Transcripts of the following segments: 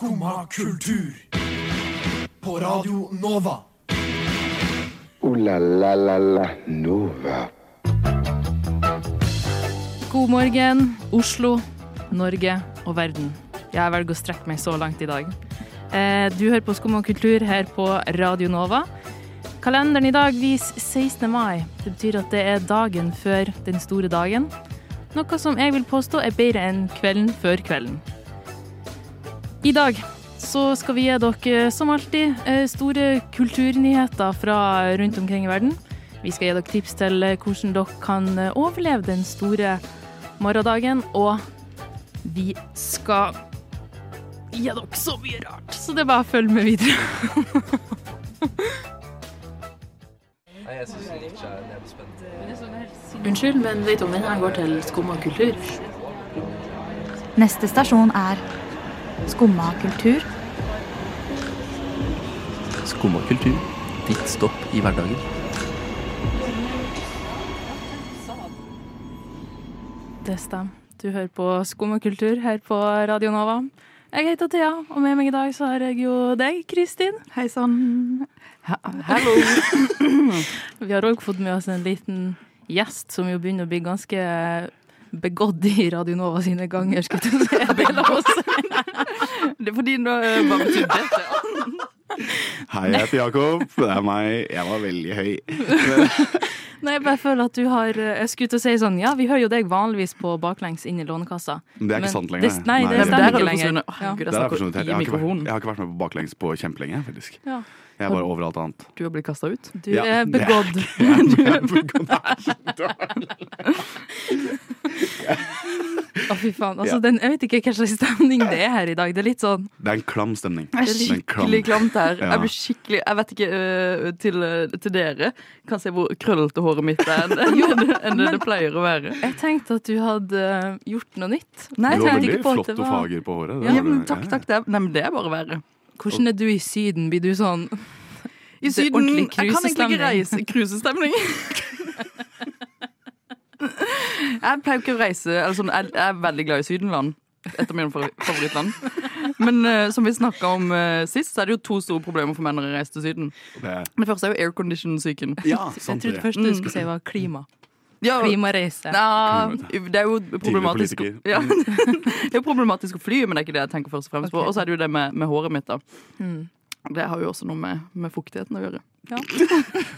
Skumma kultur. På Radio Nova. O-la-la-la-la Nova. God morgen, Oslo, Norge og verden. Jeg velger å strekke meg så langt i dag. Eh, Du hører på Skumma kultur her på Radio Nova. Kalenderen i dag viser 16. mai. Det betyr at det er dagen før den store dagen. Noe som jeg vil påstå er bedre enn kvelden før kvelden. I dag så skal vi gi dere som alltid eh, store kulturnyheter fra rundt omkring i verden. Vi skal gi dere tips til eh, hvordan dere kan eh, overleve den store morgendagen, og vi skal gi dere så mye rart, så det er bare å følge med videre. Nei, jeg syns ikke det er spennende. Unnskyld, men vet du om denne går til skum og kultur? Neste stasjon er Skumma kultur. Skumma kultur. Ditt stopp i hverdagen. Det stemmer. Du hører på Skum og kultur her på Radio Nova. Jeg heter Thea, og med meg i dag så har jeg jo deg, Kristin. Hei sann. Hallo. Vi har òg fått med oss en liten gjest som jo begynner å bli ganske begått i Radio Nova sine ganger, skal du si. Det er fordi du eh, bare dette. Hei, jeg heter Jakob. Det er meg. Jeg var veldig høy. Nei, jeg bare føler at du har Jeg skulle til å si sånn, ja, vi hører jo deg vanligvis på baklengs inn i Lånekassa. Men det er ikke Men sant lenger. det- nei, det stemmer ikke lenger. forsvunnet. Å, Ja. Herregud, Det jeg er jeg har ikke vært med på baklengs på kjempelenge, faktisk. Ja. Jeg er bare overalt annet. Du har blitt kasta ut. Du Ja, er begådd er- begått. Å, fy faen. Altså, Ja. den, jeg vet ikke hva slags stemning det er her i dag. Det er litt sånn Det er en klam stemning. Det er en skikkelig klamt her. Ja. Jeg blir skikkelig Jeg vet ikke uh, til, øh, til dere kan se hvor krøllete håret mitt er enn en, en, det det pleier å være. Jeg tenkte at du hadde eh, gjort noe nytt. Nei, Du har veldig ikke på flott og fager på håret. Ja, men takk, takk. Det er, nei, men det er bare verre. Hvordan er du i Syden? Blir du sånn I Syden Jeg kan egentlig ikke reise Cruisestemning. jeg pleier ikke å reise eller sånn, jeg, jeg er veldig glad i Sydenland. Et av mine favorittland. Men uh, som vi snakka om uh, sist, så er det jo to store problemer for menn når de reiser til Syden. Det Det første er jo aircondition-syken. ja, Jeg trodde det. først du skulle si var klima. Ja, Klimareise. Ja, det er jo problematisk ja. Det er jo problematisk å fly, men det er ikke det jeg tenker først og fremst på. Okay. Og så er det jo det med, med håret mitt, da. Mm. Det har jo også noe med, med fuktigheten å gjøre.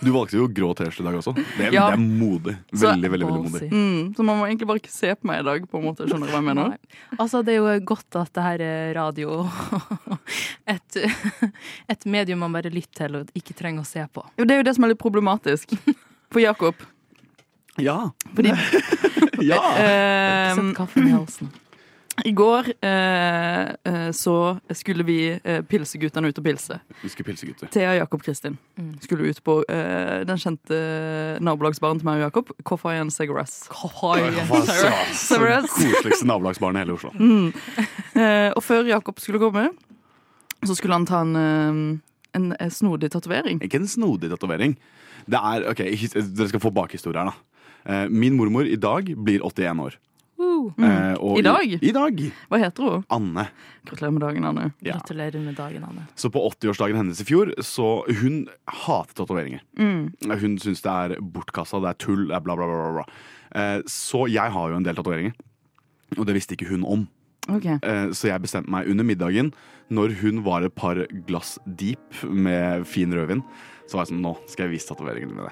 Du valgte jo grå T-skjorte i dag også. Det er, Ja. det er modig. Så- Veldig, veldig, veldig modig. Mm, så man må egentlig bare ikke se på meg i dag, på en måte. Skjønner du hva jeg mener? Nei. Altså, det er jo godt at det her er radio. Et, et medium man bare lytter til og ikke trenger å se på. Jo, det er jo det som er litt problematisk for Jakob. Ja! Fordi ja. eh, Sett kaffen i halsen. i går eh, eh, så skulle vi eh, pilseguttene ut og pilse. Vi skal pilse. Thea, Jakob, Kristin Mm. skulle ut på eh, den kjente nabolagsbaren til meg og Jakob, Cigarettes. Seriøst? Koseligste nabolagsbaren i hele Oslo. Mm. Eh, og før Jakob skulle komme, så skulle han ta en, eh, en, eh, snodig tatovering. Ikke en snodig tatovering. Det er, ok, Dere skal få bakhistorie her, da. Eh, Min mormor i dag blir 81 år. Mm. Eh, og I dag? I, dag. Hva heter hun? Anne. Gratulerer med dagen, Anne. Ja. Gratulerer med dagen, Anne. Så på 80-årsdagen hennes i fjor, så hun hater tatoveringer. Mm. Hun syns det er bortkasta, det er tull, det er bla, bla, bla. bla, bla. Eh, Så jeg har jo en del tatoveringer. Og det visste ikke hun om. Ok. Eh, Så jeg bestemte meg under middagen, når hun var et par glass deep med fin rødvin, så var jeg sånn Nå skal jeg vise tatoveringene mine.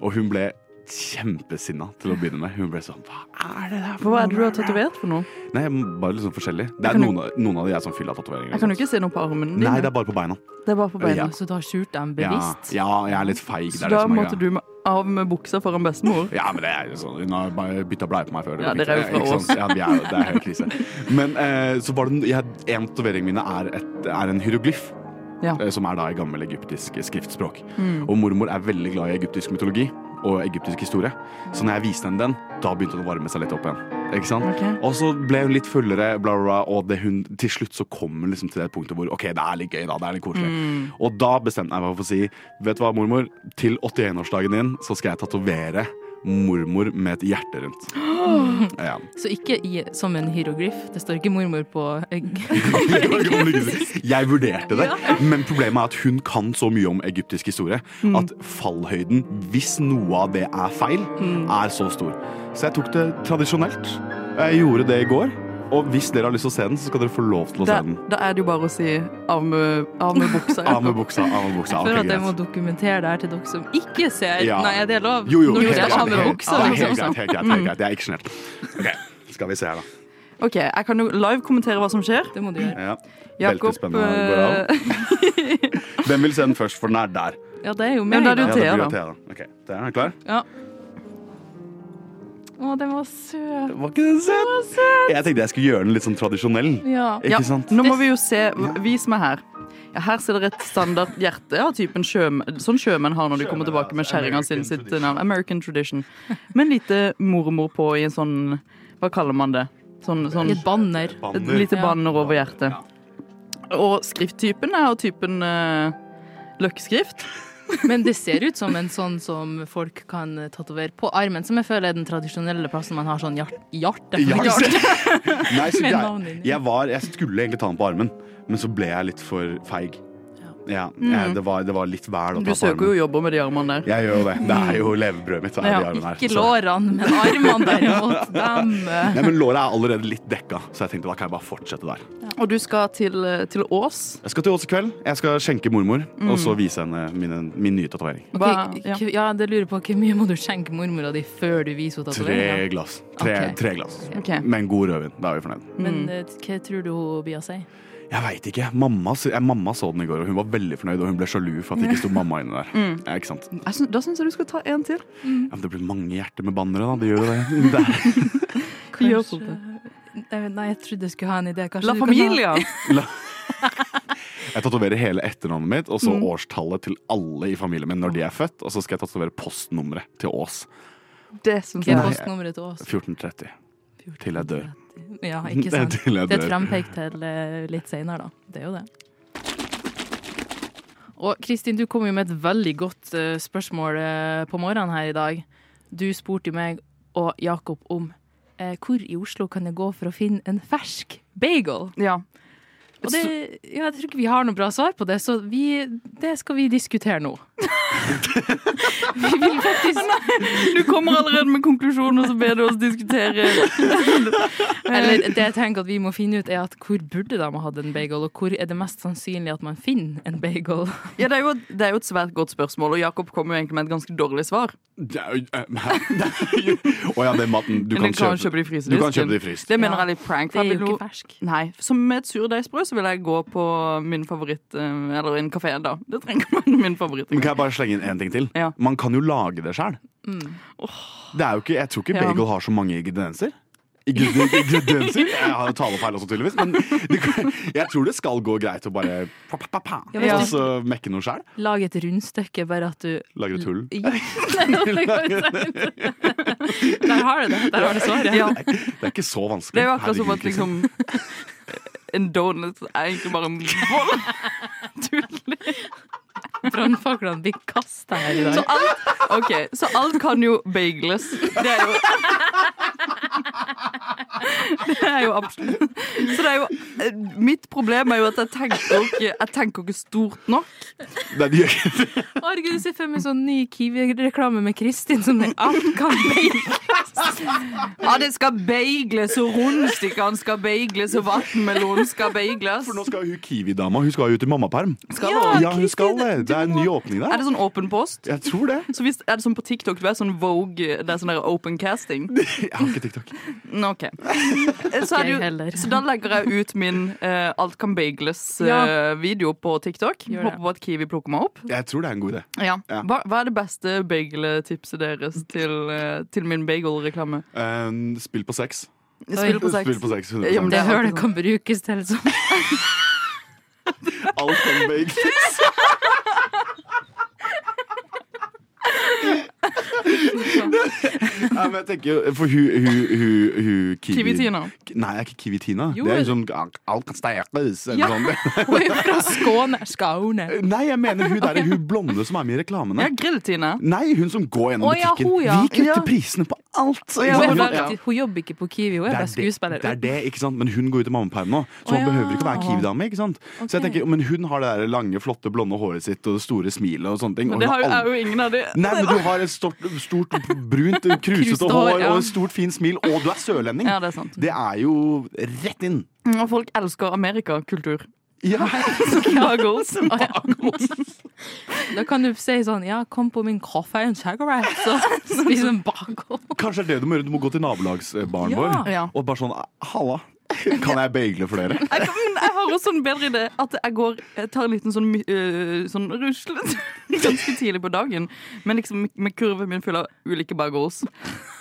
Og hun ble kjempesinna til å begynne med. Hun ble sånn Hva er det der? for Hva er det du har tatovert for noe? Nei, bare sånn forskjellig. Det er noen, av- noen av de jeg som fyller av tatoveringer. Jeg kan jo ikke se noe på armen din. Nei, det er bare på beina. Det er bare på beina. Ja. Så du har skjult dem Ja, bevisst? ja, jeg er litt feig. Så er da er måtte du av med buksa foran bestemor? Ja, men det er jo sånn Hun har bare bytta bleie på meg før. Ja, det dere er jo fra oss Ås. Ja, vi er, det er helt krise. Men eh, så var det jeg, En av tatoveringene mine er, et, er en hieroglyf. Ja. eh, Som er da i gammel egyptisk skriftspråk. Mm. Og mormor er veldig glad i egyptisk mytologi og egyptisk historie. Så når jeg viste henne den, da begynte hun å varme seg litt opp igjen. Ikke sant? Okay. Og så ble hun litt fullere, bla, bla, og det hun, til slutt så kom hun liksom til det punktet hvor OK, det er litt gøy, da. Det er litt koselig. Mm. Og da bestemte jeg meg for å si Vet du hva, mormor? Til 81-årsdagen din så skal jeg tatovere mormor med et hjerte rundt. Ja. Så ikke i, som en hieroglyf. Det står ikke mormor på Jeg vurderte det, men problemet er at hun kan så mye om egyptisk historie at fallhøyden, hvis noe av det er feil, er så stor. Så jeg tok det tradisjonelt. Jeg gjorde det i går. Og hvis dere har lyst til å se den, så skal dere få lov til å Da, se den. da er det jo bare å si av med, av med buksa. Av med buksa. Av med buksa. Jeg føler okay, at jeg må dokumentere det her til dere som ikke ser. Ja. Nei, er det lov? Jo, jo, Når helt, helt, ha med helt, buksa, ja, liksom. helt greit. Helt greit, helt greit. Jeg er ikke sjenert. OK, skal vi se her, da. Ok, Jeg kan jo live kommentere hva som skjer. Det må du gjøre. Ja. Jakob eh, Hvem vil se den først, for den er der. Ja, det er jo Ja, meg, er det da. jo Ja, Thea, det da. Thea, da. Ok, Thea, er klar? Ja. Å, den var søt. Var ikke den søt? Jeg tenkte jeg skulle gjøre den litt sånn tradisjonell. Ja. ja, Ikke sant? Nå må vi jo se. Vis meg her. Ja, her ser dere et standard hjerte av typen sjømenn, sånn sjømenn har når de kommer tilbake med kjerringa sin sitt navn. American tradition. Med en lite mormor på i en sånn Hva kaller man det? Sånn, sånn et banner. et lite banner over hjertet. Og skrifttypen er jo typen uh, løkkskrift. Men det ser ut som en sånn som folk kan tatovere på armen, som jeg føler er den tradisjonelle plassen man har sånn hjerte. Hjerte. Nei, så jeg, jeg, var, jeg skulle egentlig ta den på armen, men så ble jeg litt for feig. Ja, Mm. jeg, det, var, det var litt vel å Du ta på søker jo jobber med de armene der. Jeg gjør jo det. Det er jo levebrødet mitt. Er Ja, de armene her. Ikke lårene, men armene derimot. Dem eh, Nei, men Låret er allerede litt dekka, så jeg tenkte da kan jeg bare fortsette der. Og du skal til, eh, til Ås. Jeg skal til Ås i kveld. Jeg skal skjenke mormor, Mm. og så vise henne min, min nye tatovering. Okay, ja. Ja, det lurer på hvor mye må du skjenke mormora di før du viser henne Tre glass. Tre, okay. tre glass. Okay. Med en god rødvin. Da er vi fornøyd. Men mm. hva tror du hun blir å si? Jeg veit ikke. Mamma, eh, mamma så den i går, og hun var veldig fornøyd. Og hun ble sjalu for at det ikke sto mamma inne der. Mm. Ja, ikke sant? Jeg syns- da syns jeg du skal ta en til. Ja, men det blir mange hjerter med bannere, da. Det gjør jo det. er. Gjør Kanskje-. Nei, jeg trodde jeg skulle ha en idé. Kanskje La familia! kan ha- Jeg tatoverer hele etternavnet mitt, og så Mm. årstallet til alle i familien min når de er født. Og så skal jeg tatovere postnummeret til Ås. Det som er postnummeret til oss? 1430. Til jeg dør. Ja, ikke sant. Det jeg Det er et til eh, litt seinere, da. Det er jo det. Og Kristin, du kom jo med et veldig godt eh, spørsmål eh, på morgenen her i dag. Du spurte meg og Jakob om eh, hvor i Oslo kan jeg gå for å finne en fersk bagel? Ja. Og det, ja, jeg tror ikke vi har noe bra svar på det, så vi, det skal vi diskutere nå. vi vil faktisk Du kommer allerede med konklusjonen, og så ber du oss diskutere. Eller det jeg tenker at vi må finne ut, er at hvor burde de ha hatt en bagel, og hvor er det mest sannsynlig at man finner en bagel? Ja, det er, jo, det er jo et svært godt spørsmål, og Jakob kommer jo egentlig med et ganske dårlig svar. Det er eh. Det er Å ja, den maten du kan kan kjøpe. kjøpe det i Du kan frysedisken. kjøpe det fryst. Det mener jeg er litt prank. Det er jo ikke fersk. Nei, Som med et surdeigsbrød så vil jeg gå på min favoritt eh, Eller en kafé, da. Det trenger man min favoritt. Men kan jeg bare slenge inn en ting til? Ja. Man kan jo lage det sjøl. Mm. Oh. jeg tror ikke Ja. bagel har så mange ingredienser. Ingredienser? Jeg har talefeil også, tydeligvis. Men det, jeg tror det skal gå greit å bare pa, pa, pa, pa, Ja, Og så mekke noe sjøl. Lag et rundstykke, bare at du Lager et hull. Ja. Der har du det. Der har du svaret. Ja, Det er ikke så vanskelig. det er jo akkurat som at liksom En donut er egentlig bare en bolle. Tuller. Brannfaklene blir kasta her i Så dag. alt, okay, så alt kan jo bageles. Det er jo Det er jo absolutt Så det er jo eh, Mitt problem er jo at jeg tenker ikke, jeg tenker ikke stort nok. Nei, det gjør ikke det. Herregud, jeg ser for meg sånn ny Kiwi-reklame med Kristin som det alt kan beigles. Ja, det skal beigles, og rundstykkene skal beigles, og vannmelonen skal beigles. For nå skal hun Kiwi-dama Hun skal jo til i mammaperm. Skal Ja. Ja, hun skal det. Det er en ny åpning der. Er det sånn åpen post? Jeg tror det. Så hvis, Er det sånn på TikTok? Du er sånn Vogue, det er sånn der open casting? Har ikke TikTok. Nå, OK. Så, er heller. så da legger jeg ut min uh, Alt kan Ja. bagles-video på TikTok. Håper på at Kiwi plukker meg opp. Jeg tror det er en god idé. Ja. Ja. Hva, hva er det beste bagel-tipset deres til, uh, til min bagel-reklame? Eh, spill på sex. Spill på sex. Spill på sex Ja, men Det hører det kan brukes til liksom. Alt kan bakes. Nei, men jeg tenker jo, For hun, hun, hun, hun Kiwi- Kiwi-Tina. Nei, jeg er ikke Kiwi-Tina. Jo, Det er sånn alt kan eller Ja. sånn. Hun er fra Skåne. Skåne. Nei, jeg mener hun der, hun blonde som er med i reklamene. Ja, Grill-Tina. Nei, hun som går gjennom Å, ja, butikken. hun, ja. Vi kutter Ja. prisene på alt! Ja? Hun, men- ja. hun jobber ikke på Kiwi, hun er bare skuespiller. det er det, ikke sant? Men hun går ut i mammaperm nå, så hun hun ja. behøver ikke å være Kiwi-dame. ikke sant? Så jeg tenker, Men hun har det der lange, flotte, blonde håret sitt og det store smilet og sånne ting. Men det har jo, har er jo ingen av de. Nei, men du har et stort, stort brunt, krusete hår og et stort, fint smil, og du er sørlending. Ja, det er sant. Det er jo rett inn. Og folk elsker amerikakultur. Ja. Å, ja. Da kan du si sånn Ja, kom på min kaffe and cigarette, så spiser vi en bagel. Kanskje det er det du må gjøre. Du må gå til nabolagsbaren Ja. vår og bare sånn Halla, kan jeg bagle for dere? Jeg, kan, jeg har også en bedre idé. At jeg går Jeg tar en liten sånn, øh, sånn rusle ganske tidlig på dagen. Men liksom med kurven min full av ulike bagels.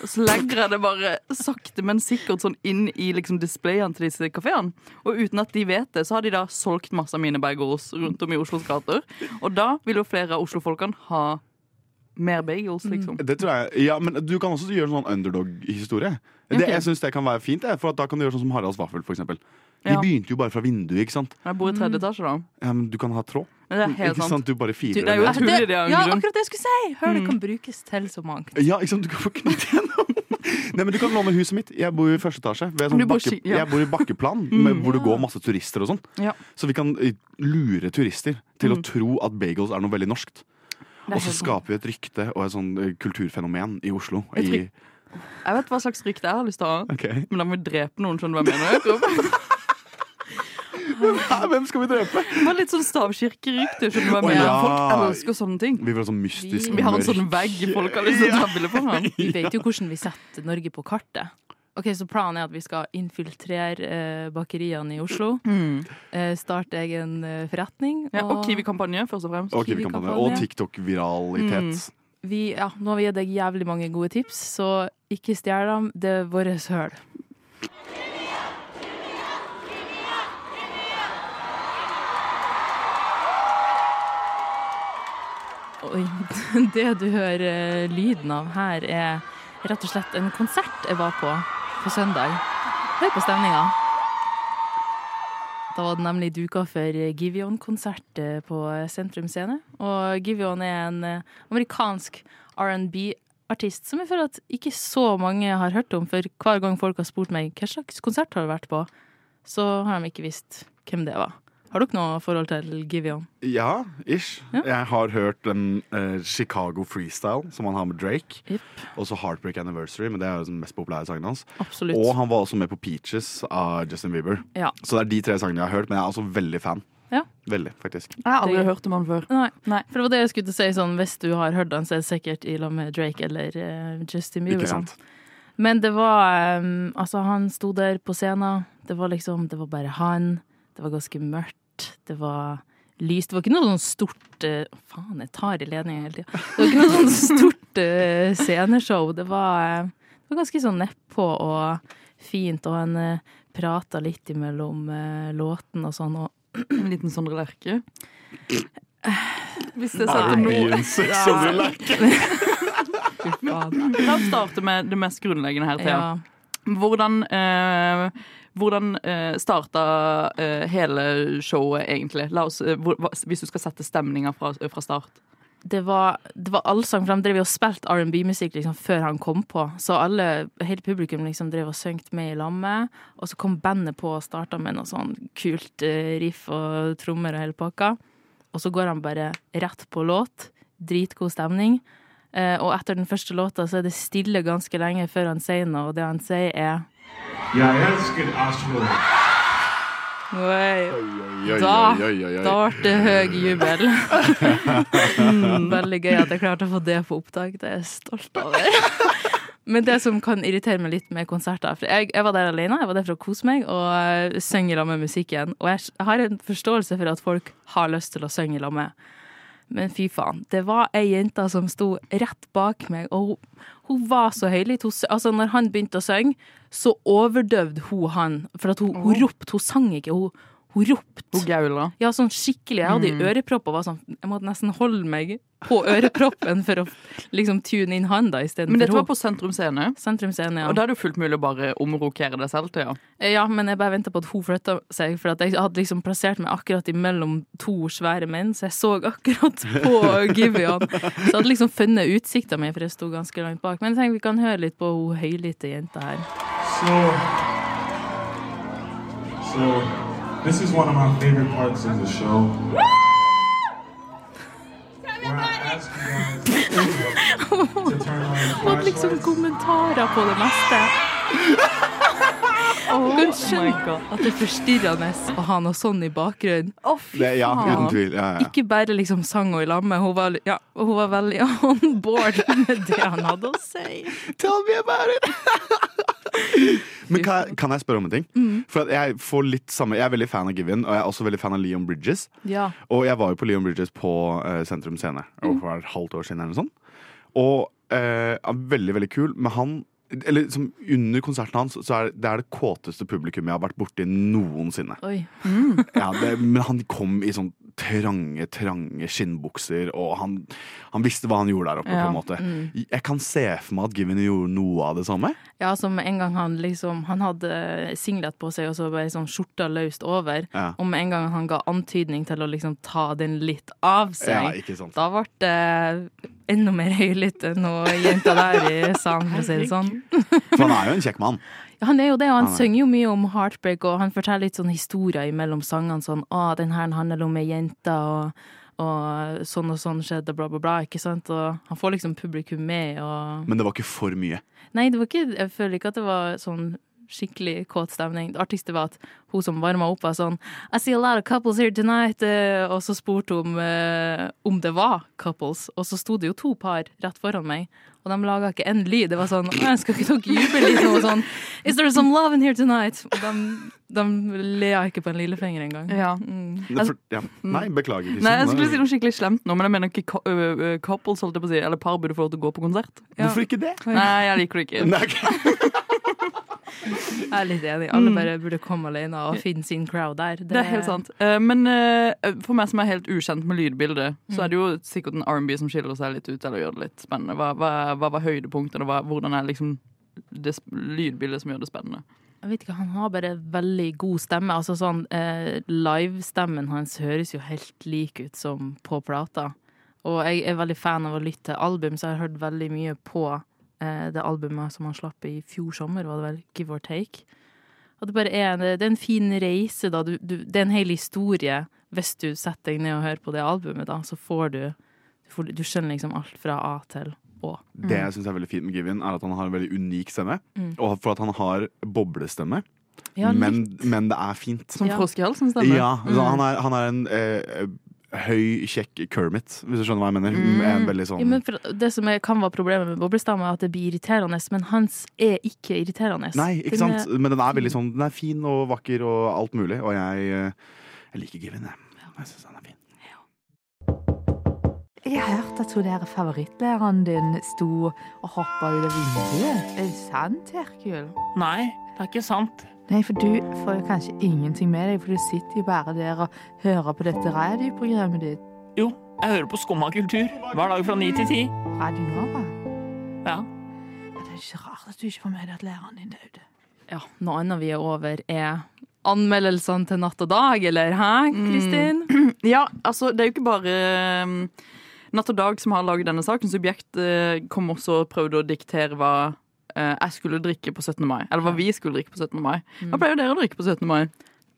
Så legger jeg det bare sakte, men sikkert sånn inn i liksom displayene til disse kafeene. Og uten at de vet det, så har de da solgt masse av mine bagels rundt om i Oslos gater. Og da vil jo flere av Oslo-folkene ha mer bagels, liksom. Det tror jeg, ja, Men du kan også gjøre sånn underdog-historie. Det, Jeg synes det kan være fint, for at da kan du gjøre sånn som Haralds Vaffel. Eksempel. De Ja. begynte jo bare fra vinduet. ikke sant? Jeg bor i tredje etasje, da. Ja, men du kan ha tråd. Det er helt ikke sant. Du bare firer det er jo det det, ja, akkurat det jeg skulle si! Hør, det Mm. kan brukes til så mangt. Ja, ikke sant? Du kan få knytt gjennom. Nei, men Du kan låne huset mitt. Jeg bor i første etasje. Ved sånn bor bakke, ja. Jeg bor i bakkeplan, med, hvor det Ja. går masse turister og sånn. Ja. Så vi kan eh, lure turister til å Mm. tro at bagels er noe veldig norskt. Det Og så skaper vi et rykte og et sånn eh, kulturfenomen i Oslo. Et I, Jeg vet hva slags rykte jeg har lyst til å ha. okay. Men da må vi drepe noen, skjønner du hva jeg mener? Hvem skal vi drepe? Det var litt sånn stavkirkerykte. Mener? ja. Folk elsker sånne ting. Vi sånn mystisk Vi Vi har en sånn vegg folk har lyst til å ta bilde på. Vi vet jo hvordan vi setter Norge på kartet. Ok, Så planen er at vi skal infiltrere eh, bakeriene i Oslo. Eh, starte egen eh, forretning. Ja, og Kiwi-kampanje, først og fremst. Og Kiwi-kampanje. Og TikTok-viralitet. Mm. vi, ja, Nå har vi gitt deg jævlig mange gode tips, så ikke stjel dem. Det er våre høl. Oi, det du hører eh, lyden av her, er rett og slett en konsert jeg var på på søndag. Hør på stemninga. Da var det nemlig duka for Givion-konsert eh, på Sentrum Scene. Og Givion er en eh, amerikansk R&B-artist som jeg føler at ikke så mange har hørt om. For hver gang folk har spurt meg hva slags konsert har du vært på, så har de ikke visst hvem det var. Har dere noe forhold til Giveon? Ja, ish. Ja. Jeg har hørt den eh, Chicago Freestyle som han har med Drake. Yep. Og så Heartbreak Anniversary, men det er jo den mest populære sangen hans. Absolutt. Og han var også med på Peaches av Justin Bieber. Ja. Så det er de tre sangene jeg har hørt, men jeg er altså veldig fan. Ja. Veldig, faktisk. Jeg har aldri hørt om han før. Nei. Nei. For det var det jeg skulle til å si. Sånn, hvis du har hørt han, så er det sikkert i lag med Drake eller uh, Justin Bieber. Ikke sant? Men det var um, Altså, han sto der på scenen. Det var liksom Det var bare han. Det var ganske mørkt. Det var lyst. Det var ikke noe sånn stort uh, Faen, jeg tar i ledningen hele tida. Det var ikke noe sånn stort uh, sceneshow. Det var, uh, det var ganske sånn nedpå og fint, og han uh, prata litt imellom uh, låten og sånn. Og En liten Sondre Lerche. Hvis det setter noe fy faen. La oss starte med det mest grunnleggende her, Thea. Ja. Hvordan, eh, hvordan eh, starta eh, hele showet, egentlig? Oss, eh, hvis du skal sette stemninga fra, fra start. det var, det var allsang, for de drev og spilte R&B-musikk liksom, før han kom på. Så alle, hele publikum liksom drev og sang med i lammet. Og så kom bandet på og starta med noe sånn kult eh, riff og trommer og hele pakka. Og så går han bare rett på låt. Dritgod stemning. Eh, og etter den første låta så er det stille ganske lenge før han sier noe, og det han sier er Jeg elsker Oslo. Oi, Da-. Da ble det høy jubel. Mm, Veldig gøy at jeg klarte å få det på opptak. Det er jeg stolt over. Men det som kan irritere meg litt med konserter For jeg, jeg var der alene, jeg var der for å kose meg og uh, synge sammen med musikken. Og jeg, har en forståelse for at folk har lyst til å synge sammen. Men fy faen. Det var ei jente som sto rett bak meg, og hun, hun var så høylytt. Altså, når han begynte å synge, så overdøvde hun han. For hun, hun ropte. Hun sang ikke, hun, hun ropte. Hun gaula. Ja, sånn skikkelig. Jeg hadde Mm. ørepropper og var sånn Jeg måtte nesten holde meg på øreproppen for å liksom tune inn han, da, Men dette var på Sentrum Scene, Sentrum Scene, ja. og da er det jo fullt mulig å bare omrokere deg selv til, ja. Ja, men jeg bare venta på at hun flytta seg, for at jeg hadde liksom plassert meg akkurat imellom to svære menn, så jeg så akkurat på Givian. Så jeg hadde liksom funnet utsikta mi, for jeg sto ganske langt bak. Men jeg tenker vi kan høre litt på hun høylytte jenta her. So, so this is one of my favorite parts of the show. Where Og liksom kommentarer på det meste. Oh Du kan skjønne at det er forstyrrende å ha noe sånn i bakgrunnen. Det, ja, uten tvil. Ja, ja. Ikke bare liksom sang hun i lamme. hun var, ja, hun var veldig on board med det han hadde å si. Tell me about it! Men kan, jeg- kan jeg spørre om en ting? Mm. For at jeg, får litt samme, jeg er veldig fan av Given, og jeg er også veldig fan av Leon Bridges. Ja. Og jeg var jo på Leon Bridges på uh, Sentrum Scene Mm. for et halvt år siden. eller noe sånt. Og uh, er veldig, veldig kul. Men han eller som Under konserten hans så er det, det er det kåteste publikum jeg har vært borti noensinne. Oi. Ja, det, men han kom i sånn trange, trange skinnbukser, og han, han visste hva han gjorde der oppe. på en måte Jeg kan se for meg at Given gjorde noe av det samme. Ja, som en gang han liksom Han hadde singlet på seg og så bare sånn skjorta løst over. Ja. Og med en gang han ga antydning til å liksom ta den litt av seg, Ja, da ble det enda mer høylytt enn hun jenta der i salen, for å si det sånn. For han er jo en kjekk mann. Han er jo det, og han Han er- synger jo mye om heartbreak, og han forteller litt sånn historier mellom sangene. Sånn 'Å, den her handler om ei jente', og, og sånn og sånn skjedde, bla, bla, bla. Ikke sant? Og han får liksom publikum med, og Men det var ikke for mye. Nei, det var ikke, jeg føler ikke at det var sånn skikkelig kåt stemning. Det artigste var at hun som varma opp, var sånn I see a lot of couples here tonight. eh, Og så spurte hun om, om det var couples, og så sto det jo to par rett foran meg. Og de laga ikke en lyd. Det var sånn jeg Skal ikke dere juble litt? Og Sånn, Is there some love in here tonight? Og de, de lea ikke på en lillefinger engang. Ja. Mm. Det for, ja. Nei, beklager. Liksom. Nei, jeg skulle si noe skikkelig slemt nå, men jeg mener ikke couples, holdt jeg på å si, eller par burde få lov til å gå på konsert. Ja. Hvorfor ikke det? Nei, jeg liker det ikke. Nei, ok. Jeg er litt enig. Alle bare burde komme alene og finne sin crowd der. Det er helt sant. Eh, Men eh, for meg som er helt ukjent med lydbildet, så er det jo sikkert en R&B som skiller seg litt ut, eller gjør det litt spennende. Hva, hva, hva var høydepunktene, hvordan er liksom det lydbildet som gjør det spennende? Jeg vet ikke, Han har bare veldig god stemme. Altså sånn, eh, Livestemmen hans høres jo helt lik ut som på plata. Og jeg er veldig fan av å lytte til album, så jeg har hørt veldig mye på det albumet som han slapp i fjor sommer, var det vel? Give or take. At det bare er, det er en fin reise, da. Du, du, det er en hel historie. Hvis du setter deg ned og hører på det albumet, da, så får du Du, får, du skjønner liksom alt fra A til Å. Det jeg syns er veldig fint med Givin, er at han har en veldig unik stemme. Mm. Og for at han har boblestemme. Ja, men, men det er fint. Som Ja. frosk i halsen stemmer? Ja, så han, er, han er en eh, høy, kjekk Kermit, hvis du skjønner hva jeg mener. Mm. En veldig sånn Ja, men for det som er, kan være problemet med boblestamme, er at det blir irriterende, men hans er ikke irriterende. Nei, ikke Den sant? er- Men den er veldig sånn Den er fin og vakker og alt mulig, og jeg, eh, jeg liker given jeg. Jeg synes han er fin. Jeg har hørt at hun der favorittlæreren din sto og hoppa ut av vinduet. Er det sant, Herkul? Nei, det er ikke sant. Nei, for du får jo kanskje ingenting med deg, for du sitter jo bare der og hører på dette radioprogrammet ditt. Jo, jeg hører på Skumma kultur hver dag fra ni til ti. Radio Nova. Ja. Ja, det er ikke rart at du ikke får med deg at læreren din døde. Ja, noe annet vi er over, er anmeldelsene til Natt og Dag, eller hæ, Kristin? Ja, altså, det er jo ikke bare um, Natt og Dag som har laget denne saken. Subjekt eh, kom også og prøvde å diktere hva eh, jeg skulle drikke på 17. mai. Eller hva vi skulle drikke på 17. mai. Hva pleier dere å drikke på 17. mai?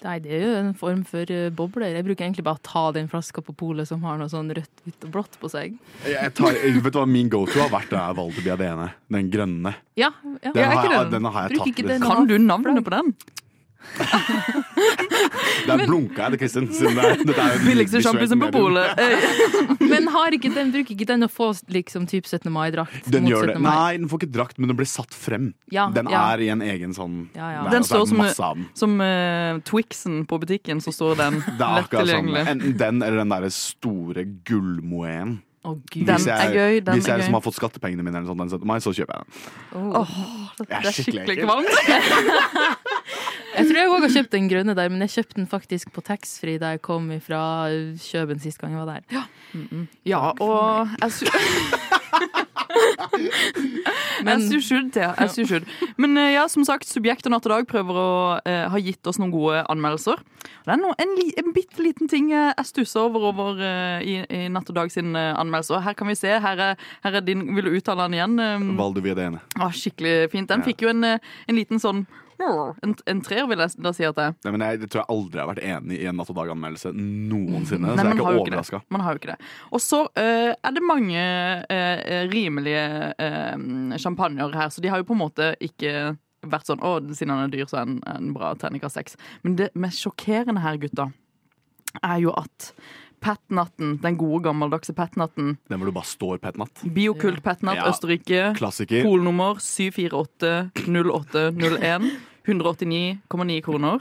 Nei, det er jo en form for eh, bobler. Jeg bruker egentlig bare å ta den flaska på polet som har noe sånn rødt, hvitt og blått på seg. Jeg tar, vet du hva min go-to har vært? Det er Valdi Biadene. Den grønne. Ja, ja. Den, har, jeg, den? den har jeg Bruker tatt. ikke den. Liksom. Kan du navnet på den? Der blunka jeg det, Kristin. Det er, er Billigste sjampisen på polet. Eh, Men har ikke den, bruker ikke den å få liksom typ 17. mai-drakt? Den gjør det. Nei, den får ikke drakt, men den blir satt frem. Ja, Den ja. er i en egen sånn Ja, ja. det er- Den er står som- den. Som uh, Twixen på butikken, så står den er lett tilgjengelig. sånn. Enten den eller den derre store gullmoen. Oh, gud. Den Hvis jeg, er gøy, den hvis er jeg gøy. som har fått skattepengene mine, eller sånt, den 17. mai, så kjøper jeg den. Oh, Det Jeg er skikkelig skikkelig kvalmt. Jeg tror jeg òg har kjøpt den grønne der, men jeg kjøpte den faktisk på taxfree da jeg kom fra Kjøben sist gang jeg var der. Ja, og jeg you, Men- jeg you should, ja. As you. Men eh, ja, som sagt, Subjekt og Natt og Dag prøver å eh, ha gitt oss noen gode anmeldelser. Det er noe, en, li, en bitte liten ting jeg stusser over, over eh, i, i Natt og Dag sin eh, anmeldelse. Her kan vi se. Her er, her er din Vil du uttale den igjen? Um, Val du det ene. ah, skikkelig fint. Den Ja. fikk jo en, eh, en liten sånn en, en treer, vil jeg da si at det er. Nei, men jeg, det tror jeg aldri har vært enig i en Natt og Dag-anmeldelse noensinne. Nei, så jeg er ikke overraska. Man har jo ikke det. Og så uh, er det mange uh, rimelige uh, champagner her, så de har jo på en måte ikke vært sånn Å, siden han er dyr, så er han en bra terningkast seks. Men det mest sjokkerende her, gutta, er jo at Petnatten, den gode gammeldagse Petnatten, Den hvor du bare står pet natt. Biokult Petnat, Ja. Østerrike, Klassiker. polnummer 7480801, 189,9 kroner.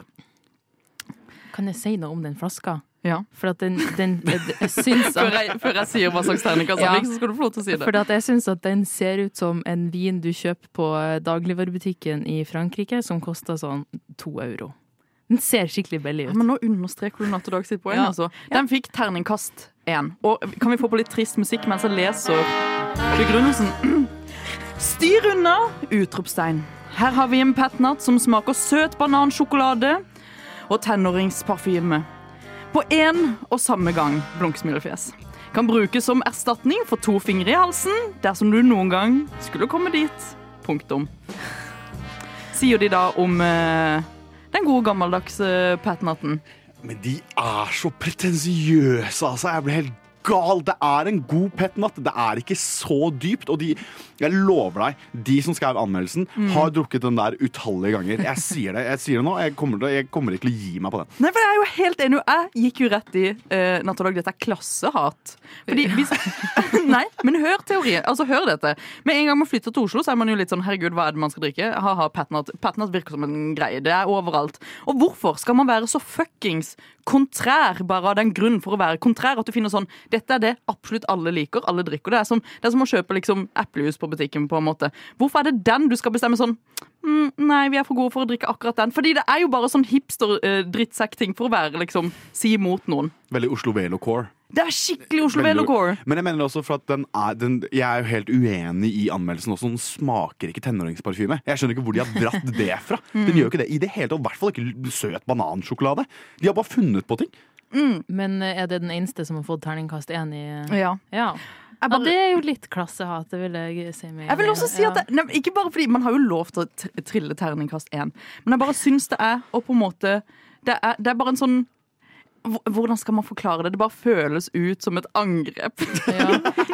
Kan jeg si noe om den flaska? Ja. For at den, den jeg, jeg syns Før jeg, før jeg sier hva slags terningkast Ja. fikk, så skal du få lov til å si det. for at jeg syns at den ser ut som en vin du kjøper på dagligvarebutikken i Frankrike, som koster sånn to euro. Den ser skikkelig billig Ja, ut. men nå understreker du Natt og Dag sitt poeng. Ja. Altså. Den fikk terningkast én. Og kan vi få på litt trist musikk mens jeg leser begrunnelsen? Styr unna! Utropstegn. Her har vi en petnat som smaker søt banansjokolade og tenåringsparfyme. På én og samme gang, blunksmilefjes. Kan brukes som erstatning for to fingre i halsen dersom du noen gang skulle komme dit. Punktum. Sier de da om eh, den gode gammeldagse petnaten. Men de er så pretensiøse, altså. Jeg blir helt gal. Det er en god petnatt. Det er ikke så dypt. Og de, jeg lover deg, de som skrev anmeldelsen, har drukket den der utallige ganger. Jeg sier det jeg sier det nå. Jeg kommer, til, jeg kommer ikke til å gi meg på den. Nei, for jeg er jo helt enig. Jeg gikk jo rett i uh, Natt og dag, dette er klassehat. Fordi hvis Nei, men hør teorien. Altså, hør dette. Med en gang man flytter til Oslo, så er man jo litt sånn herregud, hva er det man skal drikke? Ha-ha, Patnat. Patnat virker som en greie. Det er overalt. Og hvorfor skal man være så fuckings kontrær bare av den grunn for å være kontrær? At du finner sånn Dette er det absolutt alle liker, alle drikker. Det er som, det er som å kjøpe liksom eplejus på butikken, på en måte. Hvorfor er det den du skal bestemme sånn mm, Nei, vi er for gode for å drikke akkurat den. Fordi det er jo bare sånn hipster-drittsekk-ting for å være liksom si imot noen. Veldig Oslo Velo-core. Det er skikkelig Oslo Veldig- Velocore. Men jeg mener også for at den er, den, jeg er jo helt uenig i anmeldelsen også. Den smaker ikke tenåringsparfyme. Jeg skjønner ikke hvor de har dratt det fra. Den gjør jo ikke det i det hele tatt. I hvert fall ikke søt banansjokolade. De har bare funnet på ting. Men eh, er det den eneste som har fått terningkast én i Ja. Ja. Jeg, ja, det er jo litt klassehat, det vil jeg si meg jeg vil også si at det, nei, Ikke bare fordi man har jo lov til å trille terningkast én, men jeg bare syns det er Og på en måte Det er, det er bare en sånn Hvordan skal man forklare det? Det bare føles ut som et angrep. Ja.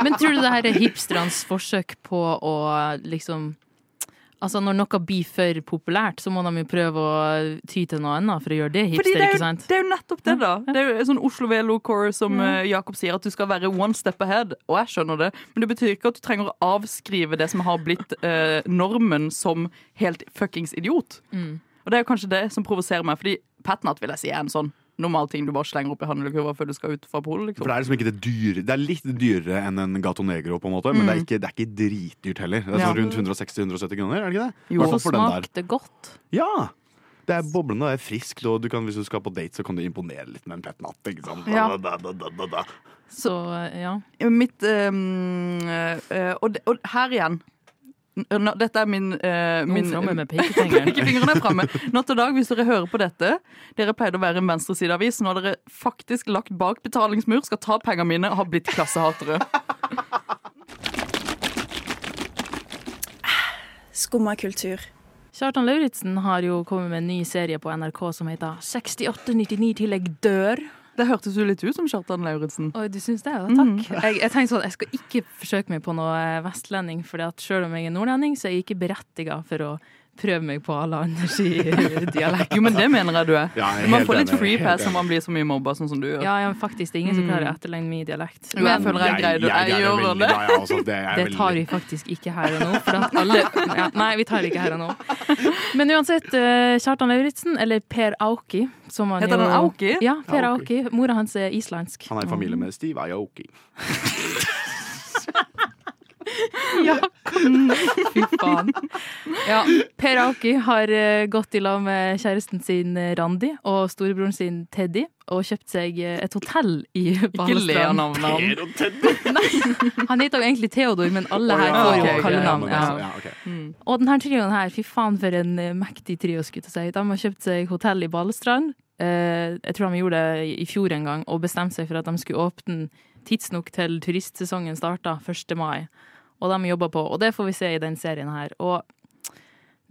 Men tror du det her er hipsternes forsøk på å liksom Altså Når noe blir for populært, så må de jo prøve å ty til noe annet for å gjøre det hipster, det er, ikke sant? det er jo nettopp det, da. Det er jo sånn Oslo Velo-core som mm. Jakob sier, at du skal være one step ahead. Og jeg skjønner det, men det betyr ikke at du trenger å avskrive det som har blitt eh, normen som helt fuckings idiot. Mm. Og det er jo kanskje det som provoserer meg, fordi Patnat vil jeg si er en sånn normal ting du bare slenger opp i handlekurva før du skal ut fra polet. For Liksom. det er liksom ikke det dyre Det er litt dyrere enn en Gato Negro, på en måte, men det, er ikke, det er ikke dritdyrt heller. Det er sånn Ja. rundt 160-170 kroner, er det ikke det? Jo. For smakte godt. Ja! Det er boblende, det er friskt, og du kan, hvis du skal på date, så kan du imponere litt med en pet natt. Ikke sant? Ja. Da, da, da, da, da. Så ja. Mitt ehm, eh, og, og her igjen Dette er min, eh, Nå min framme med pekefingeren. Pekefingeren er framme. Natt og dag, hvis dere hører på dette Dere pleide å være en venstresideavis. Nå har dere faktisk lagt bak betalingsmur, skal ta pengene mine og har blitt klassehatere. Skumma kultur. Kjartan Lauritzen har jo kommet med en ny serie på NRK som heter 6899 til jeg dør. Det hørtes jo litt ut som Kjartan Lauritzen. Oi, du syns det? Ja, takk. Jeg, jeg tenkte sånn, jeg skal ikke forsøke meg på noe vestlending, for selv om jeg er nordlending, så er jeg ikke berettiga for å prøve meg på alle andres dialekt. Jo, men det mener jeg du er. Ja, jeg er Man får litt free pass når man blir så mye mobba sånn som du gjør. Ja, ja, men faktisk, det er ingen som klarer å etterligne min dialekt. Jo, jeg føler jeg greier det. Jeg gjør det. jeg. Det, Det tar vi faktisk ikke her og nå. For at alle ja, Nei, vi tar det ikke her og nå. Men uansett, eh, Kjartan Lauritzen, eller Per Auki som han Heter han Auki? Ja, Per Aoki. Auki. Mora hans er islandsk. Han er i familie med Steve Aoki. Ja, fy faen. Ja, Per Aki har eh, gått i lag med kjæresten sin eh, Randi og storebroren sin Teddy og kjøpt seg eh, et hotell i Ikke le av Balestrand. Teddy. Han heter jo egentlig Theodor, men alle her får jo kallenavn. ja, ok. Og denne trioen her, fy faen for en mektig trio, skulle jeg si. De har kjøpt seg hotell i Balestrand. Eh, jeg tror de gjorde det i fjor en gang, og bestemte seg for at de skulle åpne tidsnok til turistsesongen starta 1. mai. Og de jobber på, og det får vi se i den serien her. Og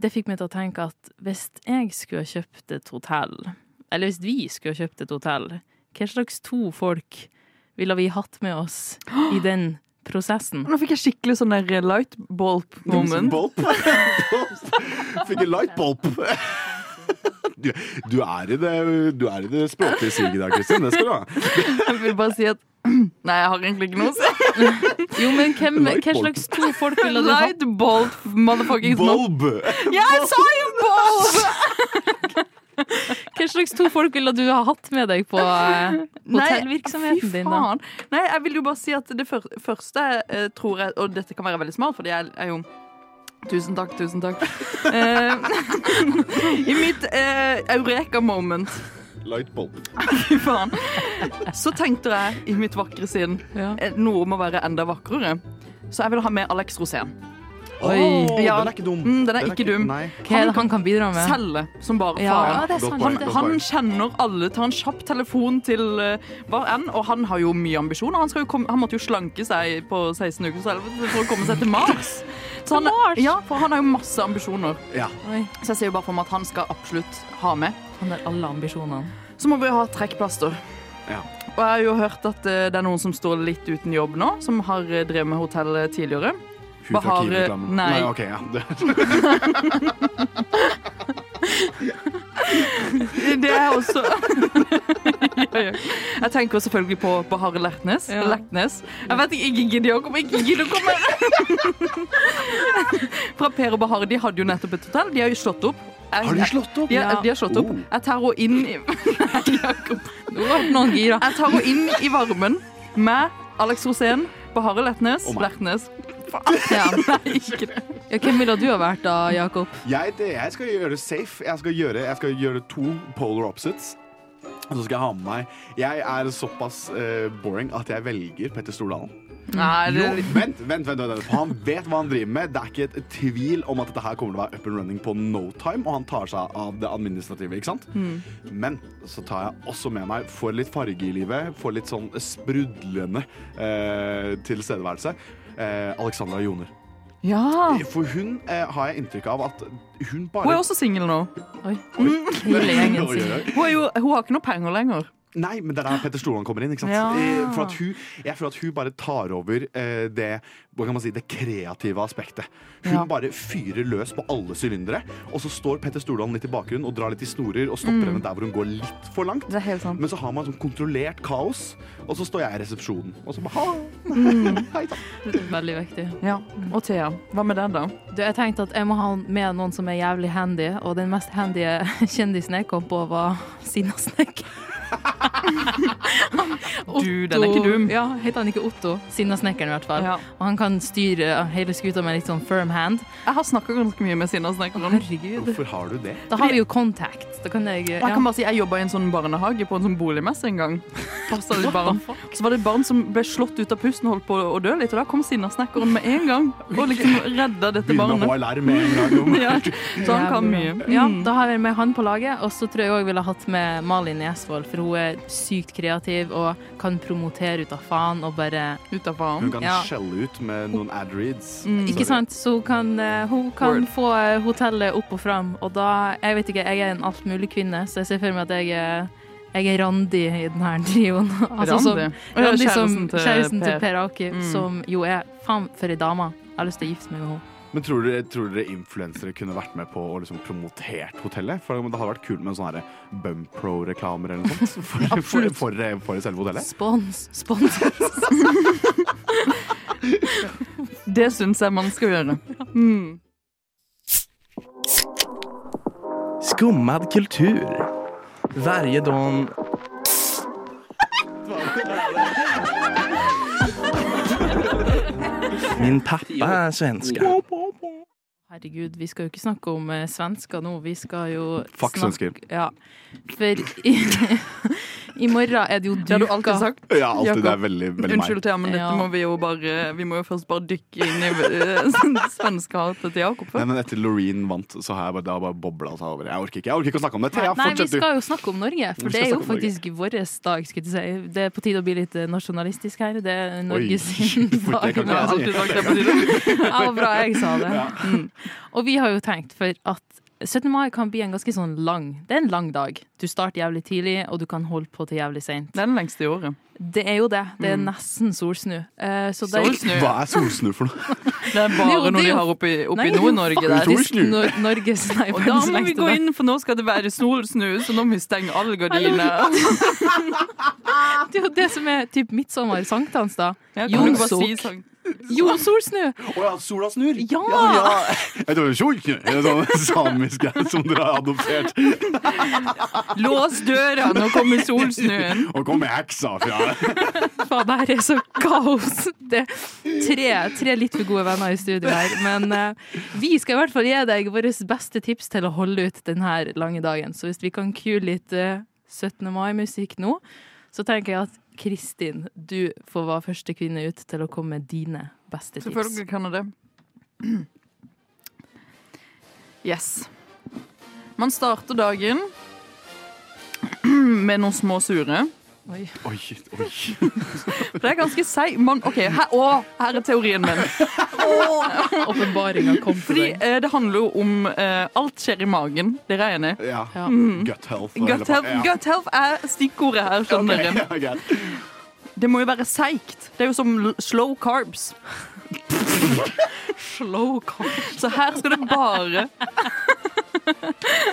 det fikk meg til å tenke at hvis jeg skulle ha kjøpt et hotell, eller hvis vi skulle ha kjøpt et hotell, hva slags to folk ville vi hatt med oss i den prosessen? Nå fikk jeg skikkelig sånn der light bulb moment. Bulb. Fikk en light bulb. Du, du, er i det, du er i det språklige siget der, Kristin. Det skal du ha. Jeg vil bare si at Nei, jeg har egentlig ikke noe å si. Jo, men hvem, hva slags to folk ville du hatt? Light bulb motherfucking Bulb! Ja, Jeg sa jo bulb! Hva slags to folk ville du ha hatt med deg på eh, hotellvirksomheten din? da? faen. Nei, jeg vil jo bare si at det fyr- første eh, tror jeg Og dette kan være veldig smart, fordi jeg er jo Tusen takk, tusen takk. Eh, I mitt eh, eureka-moment, Light bulb. fy faen, så tenkte jeg i mitt vakre sinn Ja. eh, noe om å være enda vakrere. Så jeg vil ha med Alex Rosén. Oi, Ja. Den er ikke dum. Mm, den er ikke dum. Nei. Hva er han kan bidra med? Selge som bare Ja, faen. ja, godt Han kjenner alle, tar en kjapp telefon til uh, hver enn, og han har jo mye ambisjoner. Han, skal jo komme, han måtte jo slanke seg på 16 uker så for å komme seg til Mars. Så han, Ja, for han har jo masse ambisjoner. Ja. Så jeg ser jo bare for meg at han skal absolutt ha med. Han har alle ambisjonene. Så må vi ha trekkplaster. Ja. Og jeg har jo hørt at uh, det er noen som står litt uten jobb nå, som har uh, drevet med hotell tidligere. Hva har Bahar- nei. Nei, ok, ja. Det. Er også. Jeg tenker selvfølgelig på Bahare Lertnes. Ja. Lertnes. Jeg vet ikke, ikke gidder å komme. Ikke gidder å komme. Fra Per og Bahare, de hadde jo nettopp et hotell. De har jo slått opp. Jeg- Har de slått opp? Ja. de har slått opp. Oh. Jeg tar henne inn i Nei, Jakob. Nå ble noen gira. Jeg tar henne inn i varmen med Alex Rosén, på Harald Og meg. Lertnes. Ja. Nei, ikke det. Ja, hvem ville du ha vært da, Jakob? Jeg, det, jeg skal gjøre det safe. Jeg skal gjøre, jeg skal gjøre to polar opposites. Og så skal jeg ha med meg Jeg er såpass uh, boring at jeg velger Petter Stordalen. Nei, det Jo, vent, vent, vent, vent. Han vet hva han driver med. Det er ikke et tvil om at dette her kommer til å være up and running på no time, og han tar seg av det administrative, ikke sant? Men så tar jeg også med meg, får litt farge i livet, får litt sånn sprudlende eh, tilstedeværelse. Eh, Alexandra Joner. Ja. For hun eh, har jeg inntrykk av at hun bare Hun er også singel nå. Oi. Oi, oi, oi. Hun, er hun har ikke noe penger lenger. Nei, men det er der Petter Stordalen kommer inn. ikke sant? Ja. For at hun, jeg føler at hun bare tar over eh, det hva kan man si, det kreative aspektet. Hun Ja. bare fyrer løs på alle sylindere, og så står Petter Stordalen litt i bakgrunnen og drar litt i snorer og stopper henne der hvor hun går litt for langt. Det er helt sant. Men så har man sånn kontrollert kaos, og så står jeg i resepsjonen. Og så bare ha, hei takk. Veldig viktig. Ja. Og Thea, hva med den, da? Du, jeg tenkte at jeg må ha med noen som er jævlig handy, og den mest handy kjendisen jeg kom på, var Sinna Du, den er ikke dum. Ja, heter han ikke Otto? Sinnasnekkeren, i hvert fall. Ja. Og han kan styre hele skuta med litt sånn firm hand. Jeg har snakka ganske mye med Sinnasnekkeren. Herregud. Hvorfor har du det? Da har vi jo contact. Da kan jeg ja. jeg kan bare si, jeg jobba i en sånn barnehage på en sånn boligmesse en gang. Litt barn. Så var det et barn som ble slått ut av pusten og holdt på å dø litt, og da kom Sinnasnekkeren med en gang og liksom redda dette barnet. HLR med en gang. Ja, så han kan mye. Ja, Mm. da har vi med han på laget. Og så tror jeg òg ville hatt med Malin Gjesvold, for hun er sykt kreativ og kan promotere ut av faen og bare Ut av Hun kan Ja. skjelle ut med noen ad reads. Ikke sant? Så hun kan, eh, hun kan få eh, hotellet opp og fram. Og da Jeg vet ikke, jeg er en altmulig-kvinne, så jeg ser for meg at jeg er jeg er Randi i denne trioen. Altså, som- Randi? Randi som kjæresten til kjæresten til Per. Per Aki, Mm. som jo er Faen, for ei dame. Jeg har lyst til å gifte meg med henne. Men tror dere, tror dere influensere kunne vært med på å liksom promotert hotellet? For det hadde vært kult med sånne her Bumpro-reklamer eller noe sånt. For, for, for, for, for selve hotellet. Spons. Spons. Det syns jeg man skal gjøre. Mm. Skummad kultur. Varje dag... Min pappa er svenska. Herregud, vi skal jo ikke snakke om eh, svensker nå. Vi skal jo Fuck snakke- Ja. For i, i morgen er det jo Det har du duka. alltid sagt. Ja, alltid. Jakob. Det er veldig, veldig Unnskyld, Thea, men dette Ja. må vi jo bare Vi må jo først bare dykke inn i uh, svenskehatet til Jakob. Nei, men etter Loreen vant, så har jeg bare, det har bare bobla seg over. Jeg orker ikke jeg orker ikke å snakke om det. Thea, Nei, vi fortsett du. skal jo snakke om Norge, Vi for skal det er jo snakke om faktisk vår dag. Skulle jeg si. Det er på tide å bli litt eh, nasjonalistisk her. Det er Norges for det kan ikke jeg si. Alltid sagt det på tide. Ja, bra jeg sa det. Mm. Og vi har jo tenkt for at 17. mai kan bli en ganske sånn lang Det er en lang dag. Du starter jævlig tidlig, og du kan holde på til jævlig seint. Det er den lengste i året. Det er jo det. Det er Mm. nesten solsnu. Uh, så det- Solsnu. Hva er solsnu for noe? Det er bare Jo, er de har oppe jo Nord-Norge der. Nor Norges nei, Og da må vi gå inn, for nå skal det være solsnu, så nå må vi stenge alle gardiner. Det er jo det som er typ midtsommer, sankthans, da. Jonsok. Jo, solsnu! Å ja, sola snur! Ja! Jeg tror det er sånn samisk som dere har adoptert. Lås døra, nå kommer solsnuen. Og kommer heksa fra Faen, det her er så kaos. Det er tre, tre litt for gode venner i studio her. Men uh, vi skal i hvert fall gi deg våre beste tips til å holde ut denne lange dagen. Så hvis vi kan kue litt uh, 17. mai-musikk nå, så tenker jeg at Kristin, du får være første kvinne ut til å komme med dine beste tips. Selvfølgelig kan jeg det. Yes. Man starter dagen med noen små sure. Oi. Oi, oi. For det er ganske seig. Man- OK, her, å, her er teorien min. Åpenbaringa kom for Fordi deg. eh, det handler jo om eh, Alt skjer i magen. Dere er enig? Ja. Ja. Mm. Gut health. Gut health, gut health er stikkordet her, skjønner dere. Ok, ja, greit. Det må jo være seigt. Det er jo som slow carbs. Slow carbs. Så her skal du bare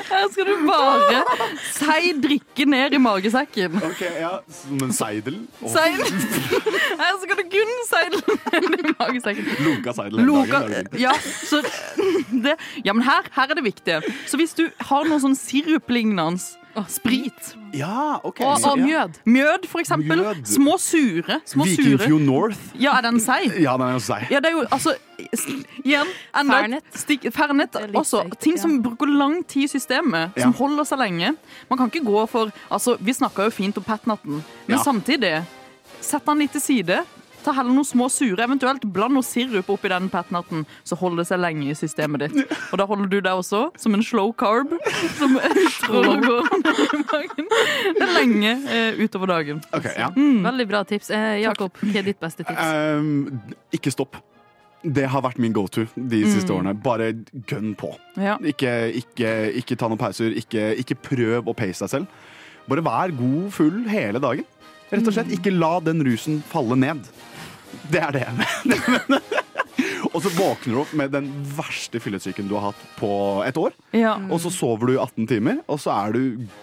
Her skal du bare seig drikke ned i magesekken. Ok, ja, Som en seidel. Oh. Seidel. Her skal du kun seidle ned i magesekken. Loka seidel hele Loka, dagen. ja, så det, ja, men her, her er det viktige. Så hvis du har noe sånn siruplignende sprit Ja, ok. Og, og mjød. Mjød, for eksempel. Mjød. Små sure. Små sure. Vikingfjord North. Ja, er den seig? Ja, den er jo seig. Ja, det er jo altså Igjen, enda et Fernet. stikk Fernet er også. Ting som bruker lang tid i systemet, Ja. som holder seg lenge. Man kan ikke gå for Altså, vi snakka jo fint om petnatten, men Ja. samtidig Sett den litt til side. Ta heller noen små sure, eventuelt bland noe sirup oppi den petnatten, så holder det seg lenge i systemet ditt. Og da holder du deg også som en slow carb som stråler og går i magen. Det er lenge eh, utover dagen. Okay, ja. Veldig bra tips. Eh, Jakob, hva er ditt beste tips? Um, ikke stopp. Det har vært min go-to de siste Mm. årene. Bare gønn på. Ja. Ikke, ikke, ikke ta noen pauser. Ikke, ikke prøv å pace deg selv. Bare vær god full hele dagen. Rett og slett, Ikke la den rusen falle ned. Det er det. Og så våkner du opp med den verste fyllesyken du har hatt på et år. Ja. Og så sover du i 18 timer, og så er du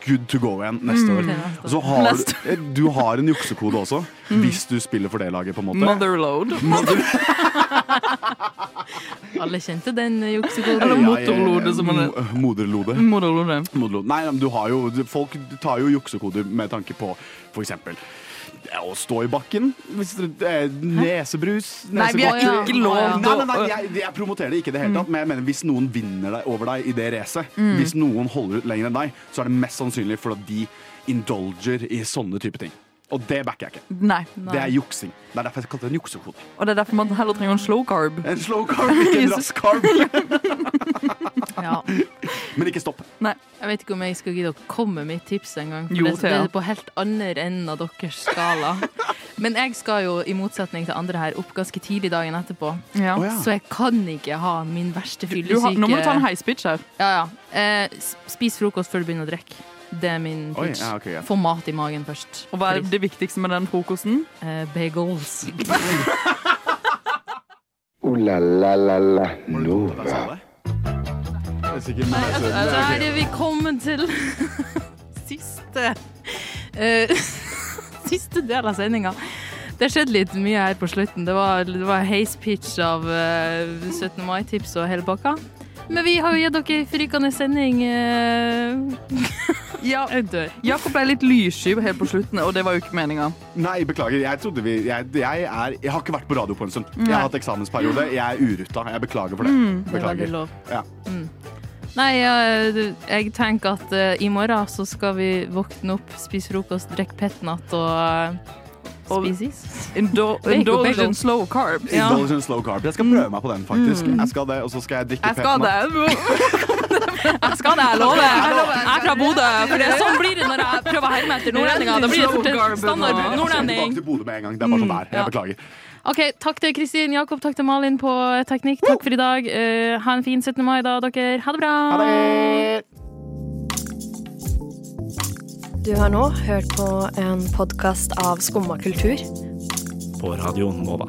good to go igjen neste Mm. år. Og så har du, du har en juksekode også, hvis du spiller for det laget. på en måte Motherload. Alle kjente den juksekoden. Eller Ja, ja, motorlode, som man er. Moderlode. Moderlode. Nei, du har jo, folk tar jo juksekoder med tanke på for eksempel ja, å stå i bakken. Nesebrus. det nesebrus. Nei, vi har ikke lov til nei, nei, å jeg, jeg promoterer det ikke i det hele tatt, men jeg mener hvis noen vinner deg over deg i det racet, Mm. hvis noen holder ut lenger enn deg, så er det mest sannsynlig fordi de indulger i sånne type ting. Og det backer jeg ikke. Nei. Det er juksing. Det er derfor jeg kalte det en juksekode. Og det er derfor man heller trenger en slow carb. En slow carb, ikke en rask carb. Ja. Men ikke stopp. Nei. Jeg vet ikke om jeg skal gidde å komme med mitt tips engang. Det, det er på helt andre enden av deres skala. Men jeg skal jo, i motsetning til andre her, opp ganske tidlig dagen etterpå. Ja. Oh, ja. Så jeg kan ikke ha min verste fyllesyke nå må du ta en heispitch her. Ja, ja. Eh, spis frokost før du begynner å drikke. Det er min Oi, pitch. ja, okay, ja. Få mat i magen først. Og hva er det viktigste med den frokosten? Eh, bagels. Ooh la la la la Nova. Det er det nese- er vi kommet til siste uh, Siste del av sendinga. Det skjedde litt mye her på slutten. Det var, det var heis pitch av uh, 17. mai-tips og hele pakka. Men vi har jo gitt dere frykende sending. eh, Ja, Jeg dør. Jakob ble litt lyssky helt på slutten, og det var jo ikke meninga. Nei, beklager. Jeg trodde vi Jeg, jeg, er, jeg har ikke vært på radio på en stund. Jeg har hatt eksamensperiode. Jeg er uruta. Jeg beklager for det. Beklager. Det er veldig lov. Ja. Nei, jeg, jeg tenker at uh, i morgen så skal vi våkne opp, spise frokost, drikke petnat og uh, spise is. Indo Bacon, indulgent slow carbs. Ja. Indulgent slow carbs. Jeg skal prøve meg på den, faktisk. Mm. Jeg skal det, Og så skal jeg drikke Jeg skal petnat. det. Jeg skal det, jeg lover. Jeg er fra Bodø. For det er sånn blir det når jeg prøver å herme etter nordlendinger. Da blir det standard Jeg skal nordlending. tilbake til Bodø med en gang. Det er bare sånn det er. Jeg beklager. OK, takk til Kristin, Jakob, takk til Malin på teknikk. Takk for i dag. Eh, ha en fin 17. mai, da, dere. Ha det bra. Ha det! Du har nå hørt på en podkast av Skumma kultur. På Radio Nova.